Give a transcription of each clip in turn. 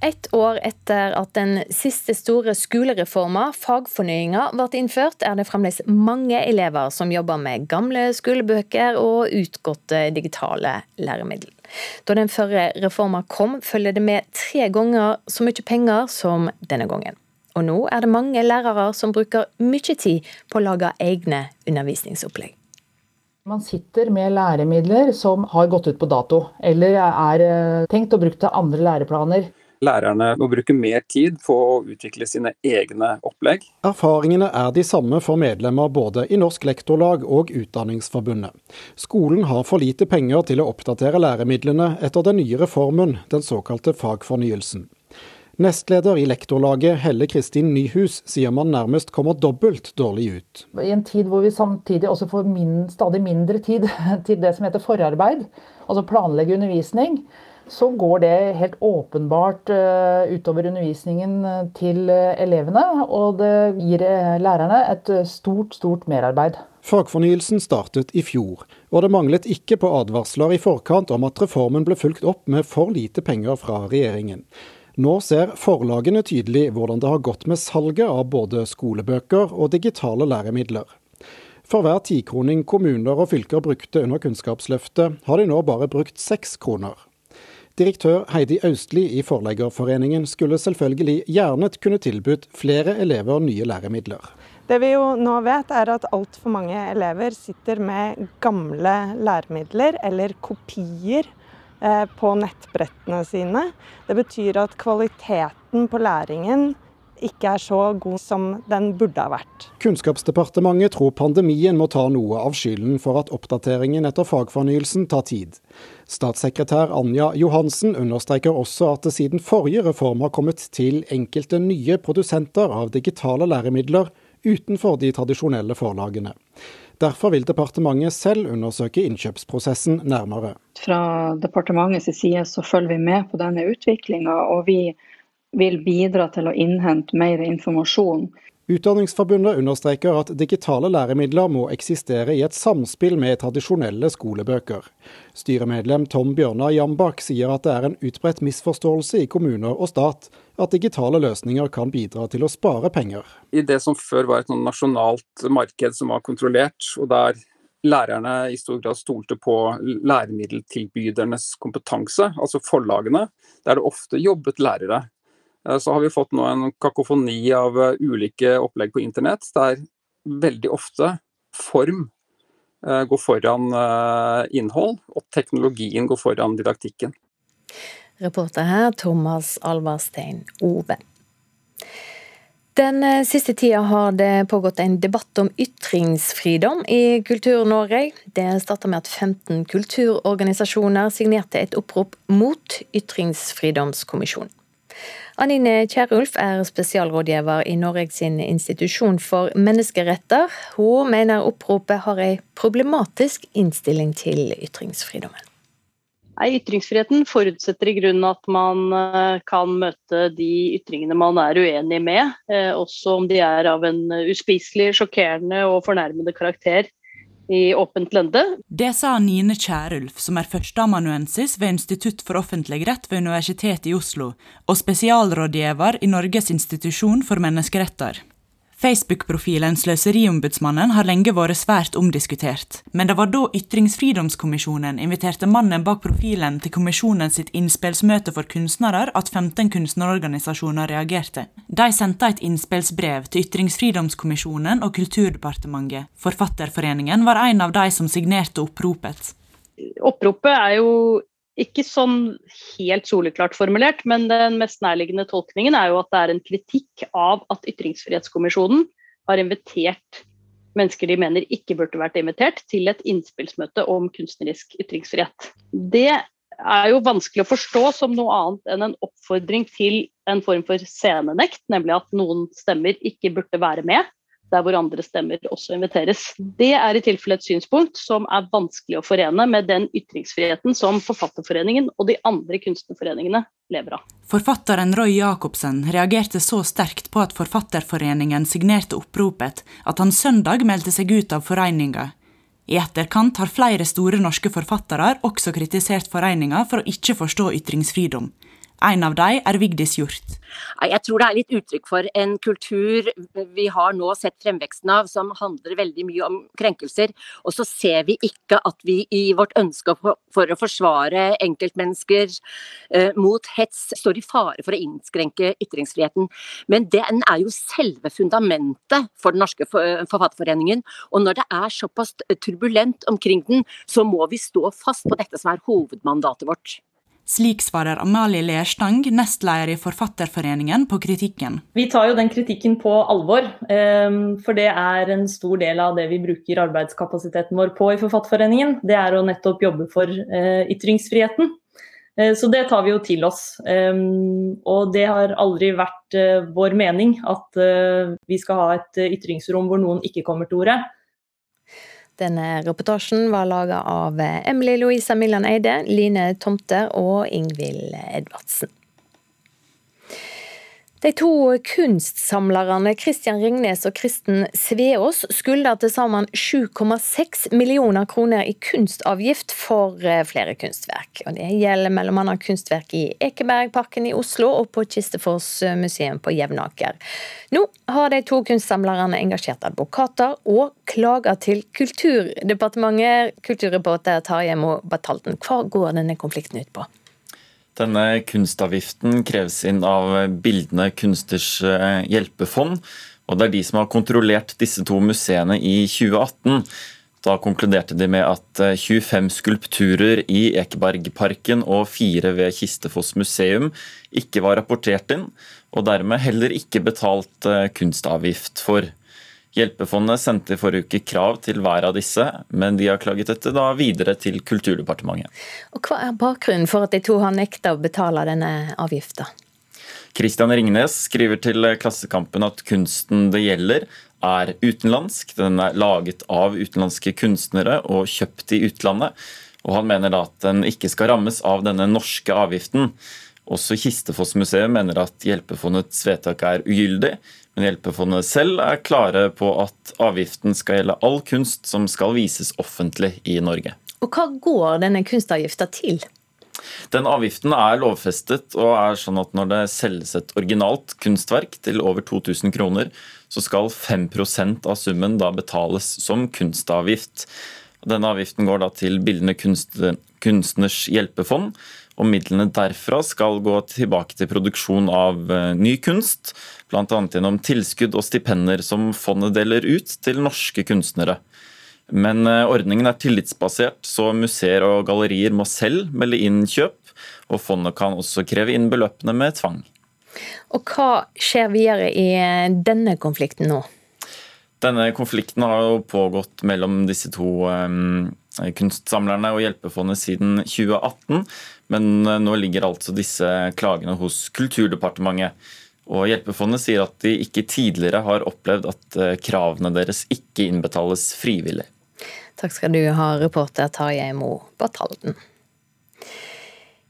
Ett år etter at den siste store skolereforma, fagfornyinga, ble innført, er det fremdeles mange elever som jobber med gamle skolebøker og utgåtte digitale læremidler. Da den førre reforma kom, følger det med tre ganger så mye penger som denne gangen. Og nå er det mange lærere som bruker mye tid på å lage egne undervisningsopplegg. Man sitter med læremidler som har gått ut på dato, eller er eh, tenkt å bruke til andre læreplaner. Lærerne må bruke mer tid på å utvikle sine egne opplegg. Erfaringene er de samme for medlemmer både i Norsk Lektorlag og Utdanningsforbundet. Skolen har for lite penger til å oppdatere læremidlene etter den nye reformen, den såkalte fagfornyelsen. Nestleder i Lektorlaget, Helle Kristin Nyhus, sier man nærmest kommer dobbelt dårlig ut. I en tid hvor vi samtidig også får min, stadig mindre tid til det som heter forarbeid, altså planlegge undervisning, så går det helt åpenbart uh, utover undervisningen eh, til uh, elevene. Og det gir lærerne et stort, stort merarbeid. Fagfornyelsen startet i fjor, og det manglet ikke på advarsler i forkant om at reformen ble fulgt opp med for lite penger fra regjeringen. Nå ser forlagene tydelig hvordan det har gått med salget av både skolebøker og digitale læremidler. For hver tikroning kommuner og fylker brukte under Kunnskapsløftet, har de nå bare brukt seks kroner. Direktør Heidi Austli i Forleggerforeningen skulle selvfølgelig gjerne kunne tilbudt flere elever nye læremidler. Det vi jo nå vet er at altfor mange elever sitter med gamle læremidler eller kopier Eh, på nettbrettene sine. Det betyr at kvaliteten på læringen ikke er så god som den burde ha vært. Kunnskapsdepartementet tror pandemien må ta noe av skylden for at oppdateringen etter fagfornyelsen tar tid. Statssekretær Anja Johansen understreker også at det siden forrige reform har kommet til enkelte nye produsenter av digitale læremidler utenfor de tradisjonelle forlagene. Derfor vil departementet selv undersøke innkjøpsprosessen nærmere. Fra departementets side så følger vi med på denne utviklinga, og vi vil bidra til å innhente mer informasjon Utdanningsforbundet understreker at digitale læremidler må eksistere i et samspill med tradisjonelle skolebøker. Styremedlem Tom Bjørnar Jambak sier at det er en utbredt misforståelse i kommuner og stat at digitale løsninger kan bidra til å spare penger. I det som før var et nasjonalt marked som var kontrollert, og der lærerne i stor grad stolte på læremiddeltilbydernes kompetanse, altså forlagene, der det ofte jobbet lærere så har vi fått nå en kakofoni av eh, ulike opplegg på internett, der veldig ofte form eh, går foran innhold, og teknologien går foran didaktikken. Reporter her Thomas Alvarstein Ove. Den siste tida har det pågått en debatt om ytringsfridom i Kultur-Norge. Det starta med at 15 kulturorganisasjoner signerte et opprop mot Ytringsfridomskommisjonen. Anine Kierulf er spesialrådgiver i Norges institusjon for menneskeretter. Hun mener oppropet har en problematisk innstilling til ytringsfridommen. Ytringsfriheten forutsetter i grunnen at man eh, kan møte de ytringene man er uenig med, eh, også om de er av en uspiselig, sjokkerende og fornærmende karakter i åpent lende. Det sa Nine Kjærulf, som er førsteamanuensis ved Institutt for offentlig rett ved Universitetet i Oslo, og spesialrådgiver i Norges institusjon for menneskeretter. Facebook-profilen Sløseriombudsmannen har lenge vært svært omdiskutert, men det var da Ytringsfridomskommisjonen inviterte mannen bak profilen til kommisjonen sitt innspillsmøte for kunstnere at 15 kunstnerorganisasjoner reagerte. De sendte et innspillsbrev til Ytringsfridomskommisjonen og Kulturdepartementet. Forfatterforeningen var en av de som signerte oppropet. Oppropet er jo ikke sånn helt soleklart formulert, men den mest nærliggende tolkningen er jo at det er en kritikk av at Ytringsfrihetskommisjonen har invitert mennesker de mener ikke burde vært invitert, til et innspillsmøte om kunstnerisk ytringsfrihet. Det er jo vanskelig å forstå som noe annet enn en oppfordring til en form for scenenekt, nemlig at noen stemmer ikke burde være med der hvor andre stemmer også inviteres. Det er i tilfelle et synspunkt som er vanskelig å forene med den ytringsfriheten som Forfatterforeningen og de andre kunstnerforeningene lever av. Forfatteren Roy Jacobsen reagerte så sterkt på at Forfatterforeningen signerte oppropet, at han søndag meldte seg ut av foreninga. I etterkant har flere store norske forfattere også kritisert foreninga for å ikke forstå ytringsfridom. En av dem er Vigdis Hjort. Jeg tror det er litt uttrykk for en kultur vi har nå sett fremveksten av, som handler veldig mye om krenkelser. Og så ser vi ikke at vi i vårt ønske for å forsvare enkeltmennesker eh, mot hets står i fare for å innskrenke ytringsfriheten. Men den er jo selve fundamentet for Den norske forfatterforeningen. Og når det er såpass turbulent omkring den, så må vi stå fast på dette som er hovedmandatet vårt. Slik svarer Amalie Lerstang, nestleder i Forfatterforeningen, på kritikken. Vi tar jo den kritikken på alvor, ehm, for det er en stor del av det vi bruker arbeidskapasiteten vår på i Forfatterforeningen. Det er å nettopp jobbe for eh, ytringsfriheten. Eh, så det tar vi jo til oss. Ehm, og det har aldri vært eh, vår mening at vi skal ha et ytringsrom hvor noen ikke kommer til orde. Denne reportasjen var laga av Emily Louisa Millan Eide, Line Tomter og Ingvild Edvardsen. De to kunstsamlerne Christian Ringnes og Kristen Sveås skylder til sammen 7,6 millioner kroner i kunstavgift for eh, flere kunstverk. Og det gjelder bl.a. kunstverk i Ekebergparken i Oslo og på Kistefors museum på Jevnaker. Nå har de to kunstsamlerne engasjert advokater og klager til Kulturdepartementet. Kulturreporter Tarjei Mo Batalten, hva går denne konflikten ut på? Denne kunstavgiften kreves inn av Bildende kunstners eh, hjelpefond. Og det er de som har kontrollert disse to museene i 2018. Da konkluderte de med at 25 eh, skulpturer i Ekebergparken og fire ved Kistefoss museum ikke var rapportert inn, og dermed heller ikke betalt eh, kunstavgift for. Hjelpefondet sendte i forrige uke krav til hver av disse, men de har klaget dette da videre til Kulturdepartementet. Og Hva er bakgrunnen for at de to har nekta å betale denne avgifta? Christian Ringnes skriver til Klassekampen at kunsten det gjelder er utenlandsk. Den er laget av utenlandske kunstnere og kjøpt i utlandet. Og han mener da at den ikke skal rammes av denne norske avgiften. Også Kistefoss museum mener at Hjelpefondets vedtak er ugyldig, men Hjelpefondet selv er klare på at avgiften skal gjelde all kunst som skal vises offentlig i Norge. Og Hva går denne kunstavgifta til? Den avgiften er lovfestet og er sånn at når det selges et originalt kunstverk til over 2000 kroner, så skal 5% av summen da betales som kunstavgift. Denne avgiften går da til Bildende kunstners hjelpefond, og midlene derfra skal gå tilbake til produksjon av eh, ny kunst, bl.a. gjennom tilskudd og stipender som fondet deler ut til norske kunstnere. Men eh, ordningen er tillitsbasert, så museer og gallerier må selv melde inn kjøp, og fondet kan også kreve inn beløpene med tvang. Og hva skjer videre i eh, denne konflikten nå? Denne konflikten har jo pågått mellom disse to um, kunstsamlerne og Hjelpefondet siden 2018. Men eh, nå ligger altså disse klagene hos Kulturdepartementet. Og Hjelpefondet sier at de ikke tidligere har opplevd at eh, kravene deres ikke innbetales frivillig. Takk skal du ha, reporter Tarjei Mo Batalden.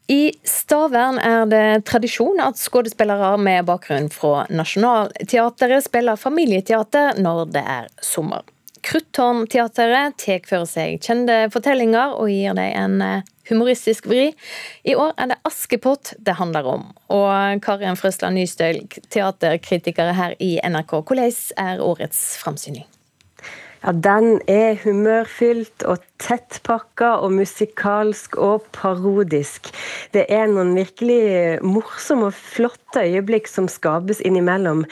I Stavern er det tradisjon at skuespillere med bakgrunn fra Nationaltheatret spiller familieteater når det er sommer. Kruttårnteatret tar for seg kjente fortellinger og gir dem en eh, humoristisk vri. I år er det Askepott det handler om. Og Karin Frøsland Nystøl, teaterkritiker her i NRK, hvordan er årets framsyning? Ja, Den er humørfylt og tettpakka og musikalsk og parodisk. Det er noen virkelig morsomme og flotte øyeblikk som skapes innimellom.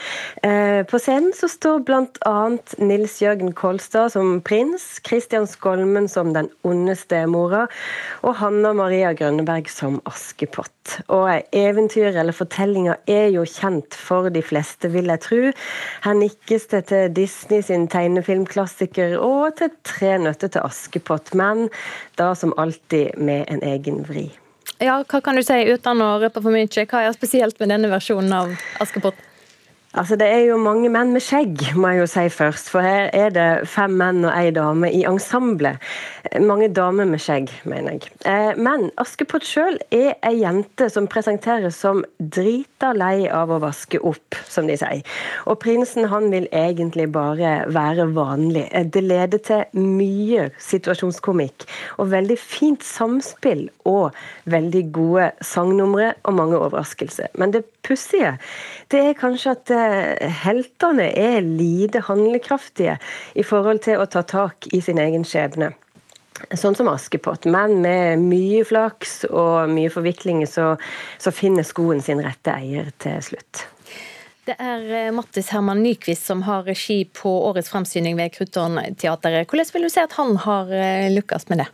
Eh, på scenen så står bl.a. Nils Jørgen Kolstad som prins, Kristian Skolmen som den ondeste mora, og Hanna Maria Grønneberg som Askepott. Og eventyr eller fortellinga er jo kjent for de fleste, vil jeg tro. Her nikkes det til Disney sin tegnefilmklassiker og til Tre nøtter til Askepott men da som alltid med en egen vri. Ja, Hva kan du si uten å røpe for mye? Hva er spesielt med denne versjonen av Askepott? Altså, Det er jo mange menn med skjegg, må jeg jo si først. For her er det fem menn og ei dame i ensemblet. Mange damer med skjegg, mener jeg. Eh, men Askepott sjøl er ei jente som presenteres som drita lei av å vaske opp, som de sier. Og prinsen han vil egentlig bare være vanlig. Eh, det leder til mye situasjonskomikk og veldig fint samspill og veldig gode sangnumre og mange overraskelser. Men det pussige det er kanskje at heltene er lite handlekraftige i forhold til å ta tak i sin egen skjebne. Sånn som Askepott, men med mye flaks og mye forviklinger så, så finner skoen sin rette eier til slutt. Det er eh, Mattis Herman Nyquist som har regi på årets fremsyning ved Kruttornteatret. Hvordan vil du si at han har eh, lykkes med det?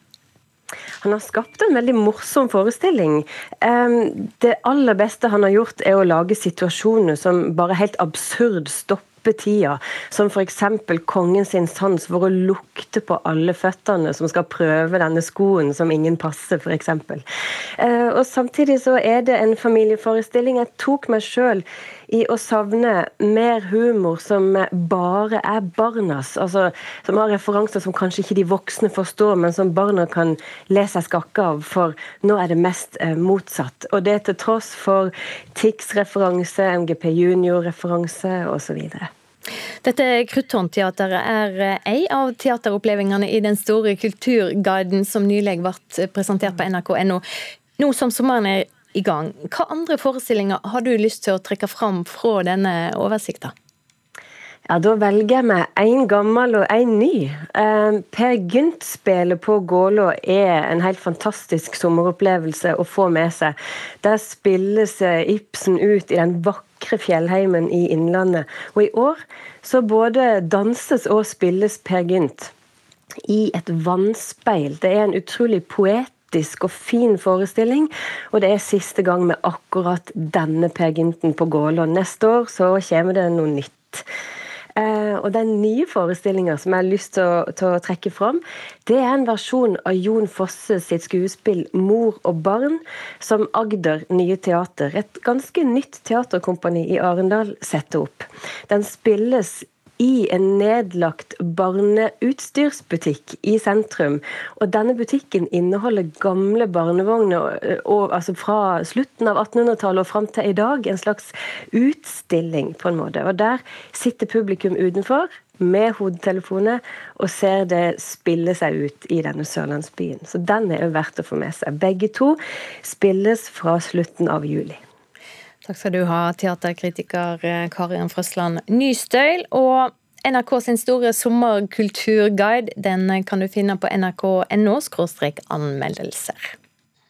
Han har skapt en veldig morsom forestilling. Det aller beste han har gjort, er å lage situasjoner som bare helt absurd stopper tida, som f.eks. kongen sin sans for å lukte på alle føttene som skal prøve denne skoen som ingen passer, f.eks. Eh, og samtidig så er det en familieforestilling. Jeg tok meg sjøl i å savne mer humor som bare er barnas. altså Som har referanser som kanskje ikke de voksne forstår, men som barna kan le seg skakke av, for nå er det mest eh, motsatt. Og det til tross for Tix-referanse, MGP Junior-referanse osv. Dette Kruttornteatret er eh, ei av teateropplevelsene i den store kulturguiden som nylig ble presentert på nrk.no. Nå som sommeren er i gang. Hva andre forestillinger har du lyst til å trekke fram fra denne oversikten? Ja, Da velger jeg meg en gammel og en ny. Eh, per Gynt-spelet på Gålå er en helt fantastisk sommeropplevelse å få med seg. Der spilles eh, Ibsen ut i den vakre fjellheimen i Innlandet. Og i år så både danses og spilles Per Gynt i et vannspeil. Det er en utrolig poet og fin forestilling. Og det er siste gang med akkurat denne Per Gynten på Gålå. Neste år så kommer det noe nytt. Uh, og den nye forestillinga som jeg har lyst til å, til å, trekke fram, det er en versjon av Jon Fosse sitt skuespill 'Mor og barn', som Agder Nye Teater, et ganske nytt teaterkompani i Arendal, setter opp. Den spilles i en nedlagt barneutstyrsbutikk i sentrum. Og denne butikken inneholder gamle barnevogner og, altså fra slutten av 1800-tallet og fram til i dag. En slags utstilling, på en måte. Og der sitter publikum utenfor med hodetelefoner og ser det spille seg ut i denne sørlandsbyen. Så den er jo verdt å få med seg. Begge to spilles fra slutten av juli. Takk skal du ha, teaterkritiker Karian Karin Frøsland Nystøyl. Og NRK sin store sommerkulturguide den kan du finne på nrk.no anmeldelser.